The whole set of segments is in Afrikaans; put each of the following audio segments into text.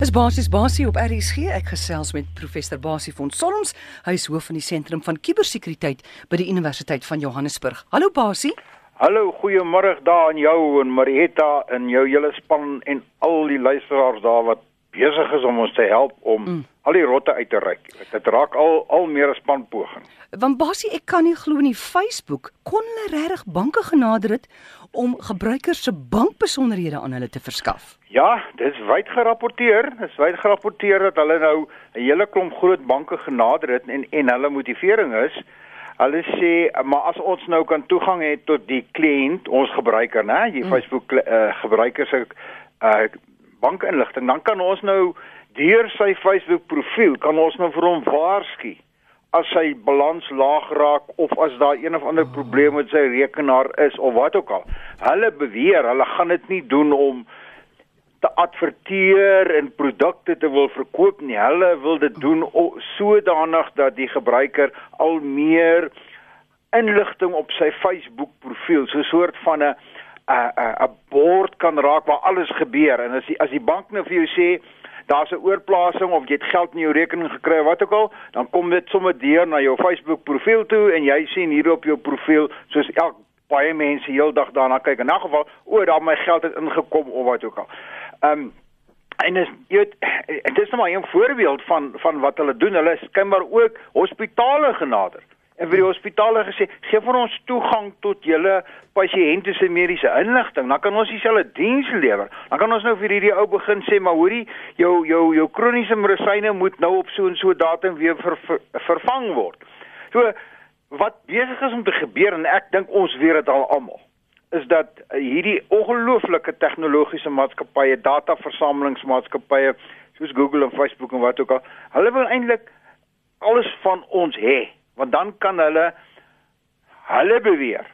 Dis basies basie op RSG. Ek gesels met professor Basie van Solms. Hy is hoof van die sentrum van kubersekuriteit by die Universiteit van Johannesburg. Hallo Basie. Hallo, goeiemôre daar aan jou en Marietta en jou hele span en al die luisteraars daar wat besig is om ons te help om mm. al die rotte uit te ryk. Dit raak al al meer 'n spanpoging. Want Basie, ek kan nie glo nie Facebook kon hulle regtig banke genader het om gebruikers se bankbesonderhede aan hulle te verskaf. Ja, dis wyd gerapporteer. Dis wyd gerapporteer dat hulle nou 'n hele klomp groot banke genader het en en hulle motivering is hulle sê maar as ons nou kan toegang hê tot die kliënt, ons gebruiker, né, die mm. Facebook uh, gebruikers se uh, bankinligting, dan kan ons nou deur sy Facebook profiel kan ons nou vir hom waarsku as sy balans laag raak of as daar een of ander probleem met sy rekenaar is of wat ook al. Hulle beweer hulle gaan dit nie doen om te adverteer en produkte te wil verkoop nie. Hulle wil dit doen sodanig dat die gebruiker al meer inligting op sy Facebook profiel, so 'n soort van 'n 'n 'n bord kan raak waar alles gebeur en as die as die bank nou vir jou sê daar's 'n oorplasing of jy het geld in jou rekening gekry of wat ook al, dan kom dit sommer deur na jou Facebook profiel toe en jy sien hier op jou profiel soos elk baie mense heeldag daarna kyk in 'n geval, o, daar my geld het ingekom of wat ook al. Ehm um, en dis jy weet dit is net maar 'n voorbeeld van van wat hulle doen. Hulle skynbaar ook hospitale genader en vir die hospitale gesê gee vir ons toegang tot julle pasiënte se mediese inligting. Dan kan ons dieselfde diens lewer. Dan kan ons nou vir hierdie ou begin sê maar hoorie jou jou jou kroniese medisyne moet nou op so en so datum weer ver, ver, vervang word. So wat besig is om te gebeur en ek dink ons weet dit al almal is dat hierdie ongelooflike tegnologiese maatskappye dataversamelingsmaatskappye soos Google en Facebook en wat ook al hulle wil eintlik alles van ons hê want dan kan hulle hulle beweer.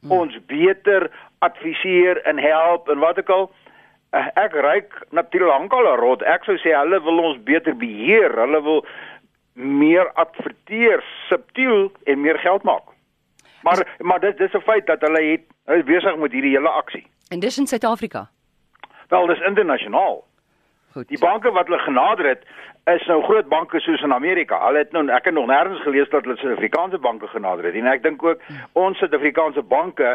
Hmm. ons beter adviseer en help en wat ek al. Eh, ek ryk natuurlik lankal 'n rot. Ek sou sê hulle wil ons beter beheer. Hulle wil meer adverteer subtiel en meer geld maak. Maar maar dit dis 'n feit dat hulle het hulle is besig met hierdie hele aksie. En dis in Suid-Afrika? Wel dis internasionaal Goed. Die banke wat hulle genader het, is nou groot banke soos in Amerika. Hulle het nou ek het nog nêrens gelees dat hulle Suid-Afrikaanse banke genader het. En ek dink ook ja. ons Suid-Afrikaanse banke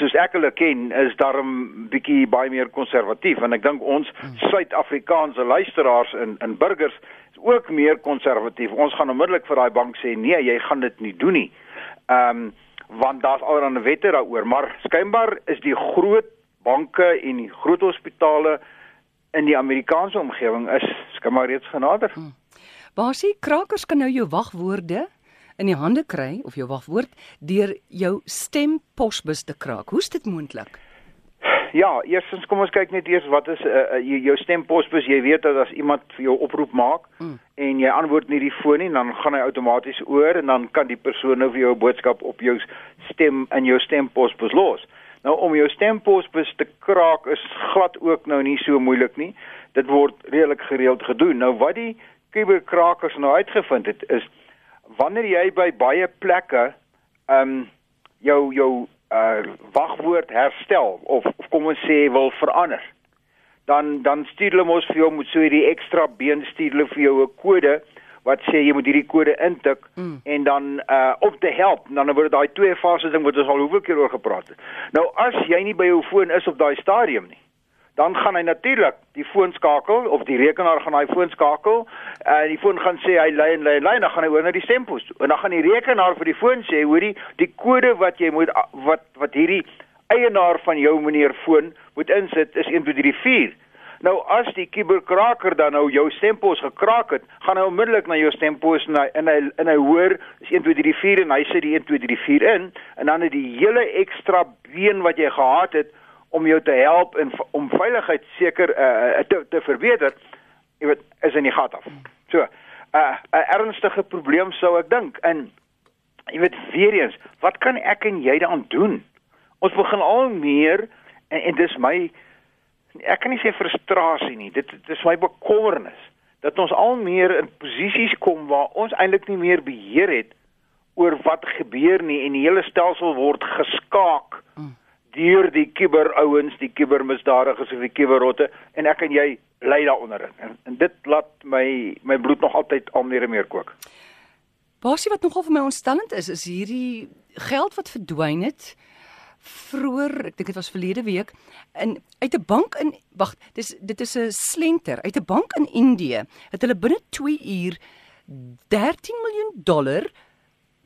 soos ek hulle ken, is daarom bietjie baie meer konservatief en ek dink ons hmm. Suid-Afrikaanse luisteraars en en burgers is ook meer konservatief. Ons gaan onmiddellik vir daai bank sê nee, jy gaan dit nie doen nie. Ehm um, want daar's allerlei wette daaroor, maar skynbaar is die groot banke en die groot hospitale in die Amerikaanse omgewing is skimmer reeds genader. Hmm. Basie krakers kan nou jou wagwoorde in die hande kry of jou wagwoord deur jou stemposbus te kraak. Hoe's dit moontlik? Ja, eerstens kom ons kyk net eers wat is uh, jou stemposbus. Jy weet dat as iemand vir jou oproep maak hmm. en jy antwoord nie die foon nie, dan gaan hy outomaties oor en dan kan die persoon nou vir jou 'n boodskap op jou stem in jou stemposbus los. Nou om jou stemposbus te kraak is glad ook nou nie so moeilik nie. Dit word redelik gereeld gedoen. Nou wat die kuberkrakers nou uitgevind het is wanneer jy by baie plekke ehm um, jou jou uh wagwoord herstel of, of kom ons sê wil verander dan dan stuur hulle mos vir jou moet so hierdie ekstra been stuur hulle vir jou 'n kode wat sê jy moet hierdie kode intik mm. en dan uh op te help dan word daai twee fases ding wat ons al hoeveel keer oor gepraat het. Nou as jy nie by jou foon is op daai stadium nie, dan gaan hy natuurlik die foon skakel of die rekenaar gaan daai foon skakel en uh, die foon gaan sê hy lei en lei en lei dan gaan hy oor na die stempos toe. En dan gaan die rekenaar vir die foon sê hoorie die kode wat jy moet wat wat hierdie eienaar van jou meneer foon moet insit is 1 2 3 4 Nou as die kuberkraker dan nou jou stempos gekraak het, gaan hy onmiddellik na jou stempos en hy en hy, en hy hoor is 1 2 3 4 en hy sit die 1 2 3 4 in en dan het die hele ekstra been wat jy gehad het om jou te help en om veiligheid seker uh, te te verbeter, jy weet, is in die gat af. So, 'n uh, 'n ernstige probleem sou ek dink. En jy weet weer eens, wat kan ek en jy daaraan doen? Ons begin al meer en, en dis my ek kan nie sê frustrasie nie. Dit dit is my bekommernis dat ons al meer in posisies kom waar ons eintlik nie meer beheer het oor wat gebeur nie en die hele stelsel word geskaak mm. deur die kuberouens, die kubermisdadigers of die kuberrotte en ek en jy lei daaronder en, en dit laat my my bloed nog altyd al meer en meer kook. Basie wat nogal vir my ontstellend is, is hierdie geld wat verdwyn het vroeër, ek dink dit was verlede week, in uit 'n bank in wag, dis dit is 'n slenter uit 'n bank in Indië. Het hulle binne 2 uur 13 miljoen dollar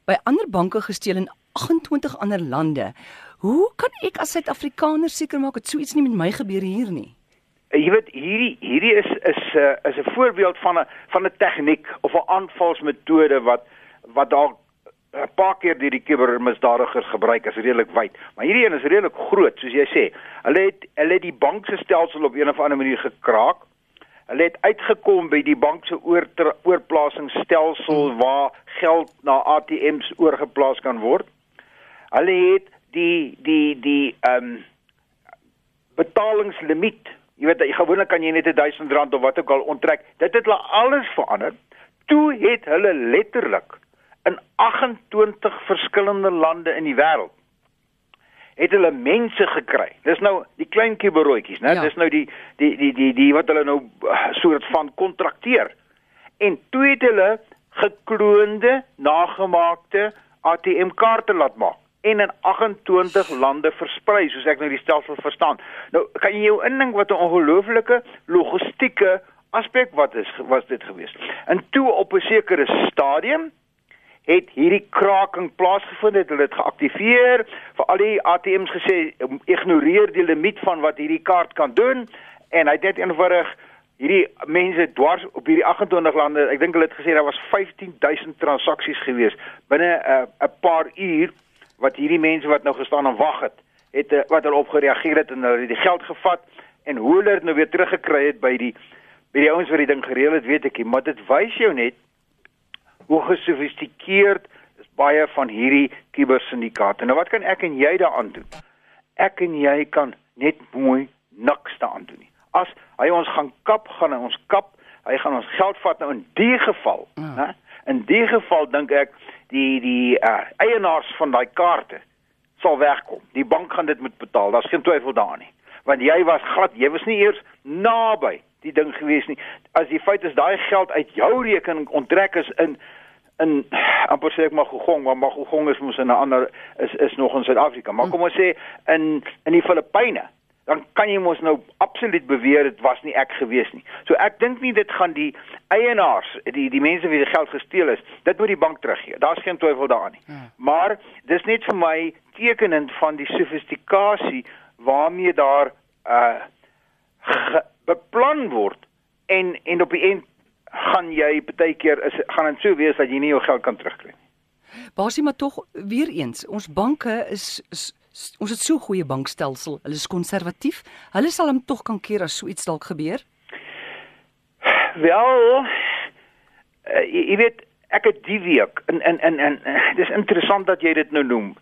by ander banke gesteel in 28 ander lande. Hoe kan ek as Suid-Afrikaner seker maak dat so iets nie met my gebeur hier nie? Jy weet hierdie hierdie is is 'n uh, is 'n voorbeeld van 'n van 'n tegniek of 'n aanvalsmetode wat wat dalk 'n paar keer deur die kubermisdadigers gebruik is redelik wyd, maar hierdie een is redelik groot, soos jy sê. Hulle het hulle het die bank se stelsel op 'n of ander manier gekraak. Hulle het uitgekom by die bank se oor oorplasingsstelsel hmm. waar geld na ATMs oorgeplaas kan word. Hulle het die die die ehm um, betalingslimiet. Jy weet gewoonlik kan jy net 1000 rand of wat ook al onttrek. Dit het hulle alles verander. Toe het hulle letterlik in 28 verskillende lande in die wêreld het hulle mense gekry. Dis nou die klein kiberootjies, né? Ja. Dis nou die die die die die wat hulle nou uh, soort van kontrakteer. En toe het hulle gekloonde, nagemaakte ATM kaarte laat maak en in 28 lande versprei, soos ek nou die stelsel verstaan. Nou, kan jy jou indink wat 'n ongelooflike logistieke aspek wat is was dit geweest. En toe op 'n sekere stadium het hierdie kraking plaasgevind het. Hulle dit geaktiveer vir al die ATMs gesê ignoreer die limiet van wat hierdie kaart kan doen. En hy het net eenvoudig hierdie mense dwars op hierdie 28 lande ek dink hulle het gesê daar was 15000 transaksies gewees. Binne 'n uh, paar uur wat hierdie mense wat nou gestaan en wag het het uh, wat hulle op gereageer het en hulle die geld gevat en hoe hulle dit nou weer teruggekry het by die by die ouens wat die ding gereël het weet ek nie maar dit wys jou net hoe gesofistikeerd is baie van hierdie kubersyndikaate. Nou wat kan ek en jy daaraan doen? Ek en jy kan net mooi niks daaraan doen nie. As hy ons gaan kap, gaan hy ons kap. Hy gaan ons geld vat nou in die geval, mm. hè? In die geval dink ek die die uh, eienaars van daai kaarte sal wegkom. Die bank gaan dit moet betaal. Daar's geen twyfel daarin nie. Want jy was glad, jy was nie eers naby die ding gewees nie. As die feit is daai geld uit jou rekening onttrek is in in amper sê ek maar Gogong, maar Magogong is mos in 'n ander is is nog in Suid-Afrika. Maar kom ons sê in in die Filippyne, dan kan jy mos nou absoluut beweer dit was nie ek gewees nie. So ek dink nie dit gaan die eienaars, die die mense wie die geld gesteel is, dit moet die bank teruggee. Daar's geen twyfel daaraan nie. Hmm. Maar dis net vir my tekenend van die sofistikasie waarmee daar uh beplan word en en op die end gaan jy baie keer is gaan dit so wees dat jy nie jou geld kan terugkry nie. Basie maar tog weer eens, ons banke is, is ons het so goeie bankstelsel, hulle is konservatief. Hulle sal hom tog kan keer as so iets dalk gebeur. Wel, uh, jy, jy weet ek het die week en en en en dis interessant dat jy dit nou noem.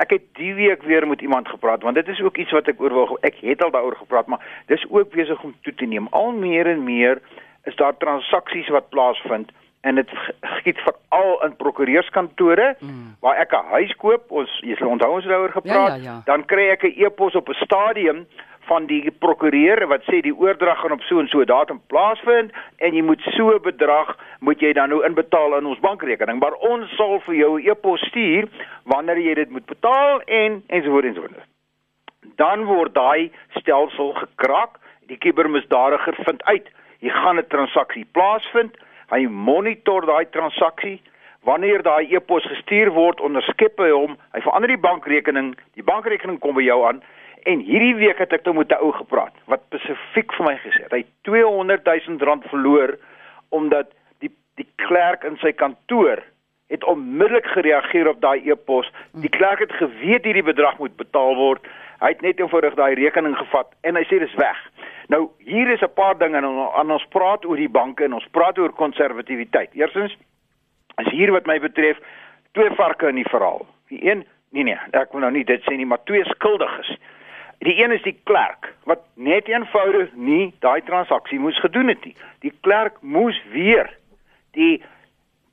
Ek het die week weer met iemand gepraat want dit is ook iets wat ek oor wil ek het al daaroor gepraat maar dis ook besig om toe te neem. Al meer en meer is daar transaksies wat plaasvind en dit geskied veral in prokureurskantore mm. waar ek 'n huis koop, ons jy sal onthou ons het daaroor gepraat, ja, ja, ja. dan kry ek 'n e-pos op 'n stadium van die prokureur wat sê die oordrag gaan op so en so datum plaasvind en jy moet so 'n bedrag moet jy dan nou inbetaal in ons bankrekening maar ons sal vir jou 'n e-pos stuur wanneer jy dit moet betaal en ensovoorts ensovoorts dan word daai stelsel gekraak die kubermisdadiger vind uit. Jy gaan 'n transaksie plaasvind, hy monitor daai transaksie. Wanneer daai e-pos gestuur word, onderskep hy hom, hy verander die bankrekening, die bankrekening kom by jou aan. En hierdie week het ek nou met 'n ou gepraat wat spesifiek vir my gesê het hy 200 000 rand verloor omdat die die klerk in sy kantoor het onmiddellik gereageer op daai e-pos. Die klerk het geweet hierdie bedrag moet betaal word. Hy het net eenvoudig daai rekening gevat en hy sê dis weg. Nou hier is 'n paar dinge en ons praat oor die banke en ons praat oor konservatiwiteit. Eerstens is hier wat my betref twee varke in die verhaal. Die een, nee nee, ek wil nou nie dit sê nie, maar twee skuldiges. Die een is die klerk wat net eenvoudig nie daai transaksie moes gedoen het nie. Die klerk moes weer die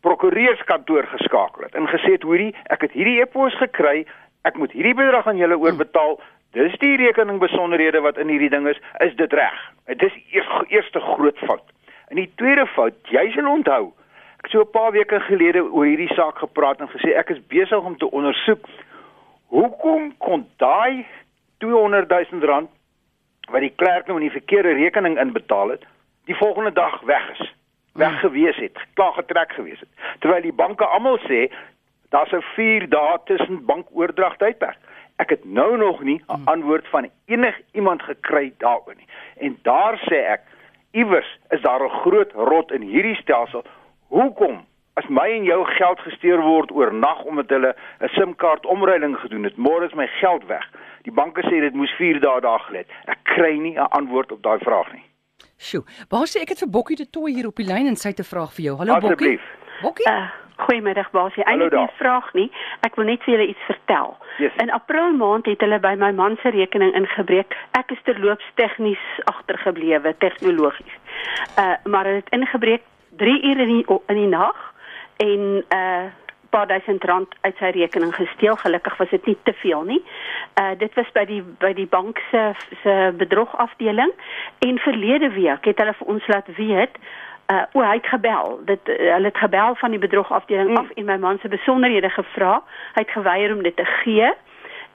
prokureurskantoor geskakel het en gesê het hoorie, ek het hierdie e-pos gekry, ek moet hierdie bedrag aan julle oorbetaal. dis die rekening besonderhede wat in hierdie ding is, is dit reg. Dit is eers eerste groot fout. En die tweede fout, jy sal onthou, ek het so 'n paar weke gelede oor hierdie saak gepraat en gesê ek is besig om te ondersoek hoekom kon daai 200 000 rand wat die klerk nou in die verkeerde rekening inbetaal het, die volgende dag weg is. Weg Hmm. gewees het, klaar getrek gewees het. Terwyl die banke almal sê daar's 'n 4 dae tussen bankoordrag tydperk. Ek het nou nog nie 'n antwoord van enig iemand gekry daaroor nie. En daar sê ek, iewers is daar 'n groot rot in hierdie stelsel. Hoekom as my en jou geld gesteel word oor nag omdat hulle 'n SIM-kaart omruiling gedoen het, môre is my geld weg. Die banke sê dit moes 4 dae daar gelê het. Ek kry nie 'n antwoord op daai vraag nie. Sjoe. Basie, ek het vir Bokkie de Tooi hier op die lyn en sy het 'n vraag vir jou. Hallo Bokkie. Asseblief. Bokkie? Uh, goeiemiddag Basie. Eintlik nie. 'n vraag nie. Ek wil net vir julle iets vertel. Yes. In April maand het hulle by my man se rekening ingebreek. Ek is terloops tegnies agtergeblewe, tegnologies. Uh maar hulle het ingebreek 3 ure in die in die nag en uh paar duisend rand uit sy rekening gesteel. Gelukkig was dit nie te veel nie. Uh dit was by die by die bank se se bedrogafdeling en verlede week het hulle vir ons laat weet uh o hy het gebel. Dit uh, hulle het gebel van die bedrogafdeling Mm. af en my man se besonderhede gevra. Hy het geweier om dit te gee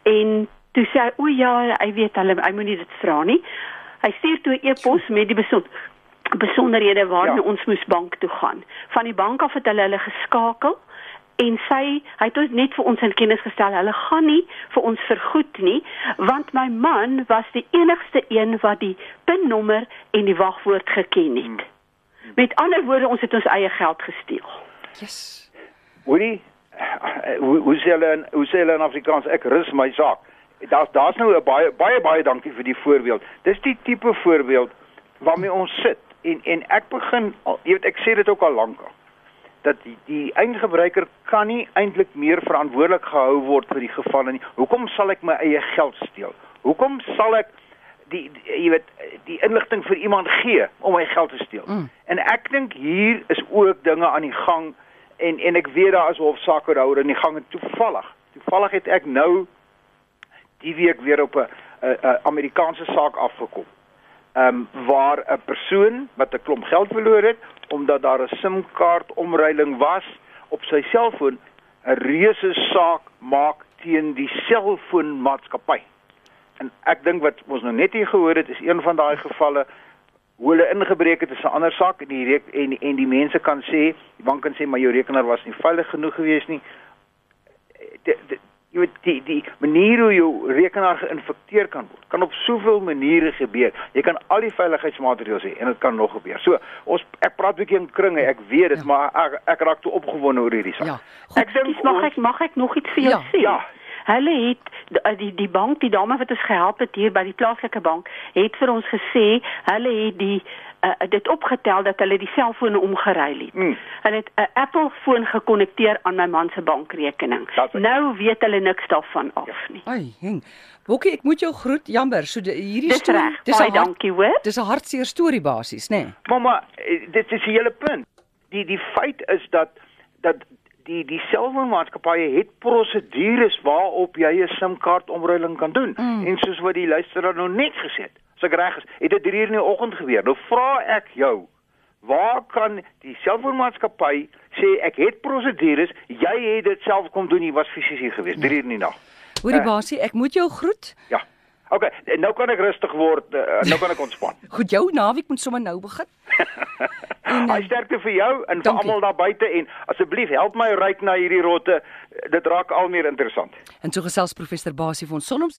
en toe sê hy o ja, hy weet hulle hy moenie dit vra nie. Hy stuur toe 'n e-pos met die beson besonderhede waarna Ja. ons moes bank toe gaan. Van die bank af het hulle hulle geskakel en sy hy het ons net vir ons in kennis gestel hulle gaan nie vir ons vergoed nie want my man was die enigste een wat die pinnommer en die wagwoord geken het. Hmm. Met ander woorde ons het ons eie geld gesteel. Yes. Hoorie, hoe hoe sê hulle in hoe sê hulle in Afrikaans ek rus my saak. Daar's daar's nou 'n baie baie baie dankie vir die voorbeeld. Dis die tipe voorbeeld waarmee ons sit en en ek begin jy weet ek sê dit ook al lank al dat die, die eindgebruiker kan nie eintlik meer verantwoordelik gehou word vir die gevalle nie. Hoekom sal ek my eie geld steel? Hoekom sal ek die, die jy weet die inligting vir iemand gee om my geld te steel? Mm. En ek dink hier is ook dinge aan die gang en en ek weet daar is hofsaake daaroor in die gang en toevallig toevallig het ek nou die week weer op 'n Amerikaanse saak afgekom. Ehm um, waar 'n persoon wat 'n klomp geld verloor het omdat daar 'n SIM-kaart omruiling was op sy selfoon 'n reuse saak maak teen die selfoonmaatskappy. En ek dink wat ons nou net hier gehoor het is een van daai gevalle hoe hulle ingebreek het is 'n ander saak en die rek, en en die mense kan sê, die bank kan sê maar jou rekenaar was nie veilig genoeg geweest nie. Die, die, jy weet die die manier hoe jou rekenaar geïnfekteer kan word, kan op soveel maniere gebeur. Jy kan al die veiligheidsmaatreëls hê en dit kan nog gebeur. So, ons ek praat 'n bietjie in kringe, ek weet dit, Ja. maar ek, ek raak te opgewonde oor hierdie saak. Ja. Ek dink mag ek mag ek nog iets vir jou Ja, sê? ja. Hulle het die- die die bank, die dame wat ons gehelp het hier by die plaaslike bank, het vir ons gesê hulle het die uh, dit opgetel dat hulle die selfone omgeruil het. Mm. Hulle het 'n Apple foon gekonnekteer aan my man se bankrekening. Nou weet hulle niks daarvan af nie. Ai, heng. Bokkie, ek moet jou groet. Jammer, so die, hierdie Dis storie, reg. dis 'n dankie, hoor. dis 'n hartseer storie basies, nê? Nee. Mamma, eh, dit is die hele punt. Die die feit is dat dat die die selfoonmaatskappye het prosedures waarop jy 'n SIM-kaart omruiling kan doen. Mm. En soos wat die luisteraar nou net gesê het, as ek reg is, het dit 3 uur in die oggend gebeur. Nou vra ek jou, waar kan die selfoonmaatskappy sê ek het prosedures, jy het dit self kom doen, jy was fisies hier gewees 3 uur in die nag. Hoorie Eh. basie, ek moet jou groet. Ja. OK, nou kan ek rustig word, eh, nou kan ek ontspan. Goed, jou naweek moet sommer nou begin. En, Hy eh, sterkte vir jou en vir almal daar buite en asseblief help my ryk na hierdie rotte. Dit raak al meer interessant. En so gesels professor Basie van Sonoms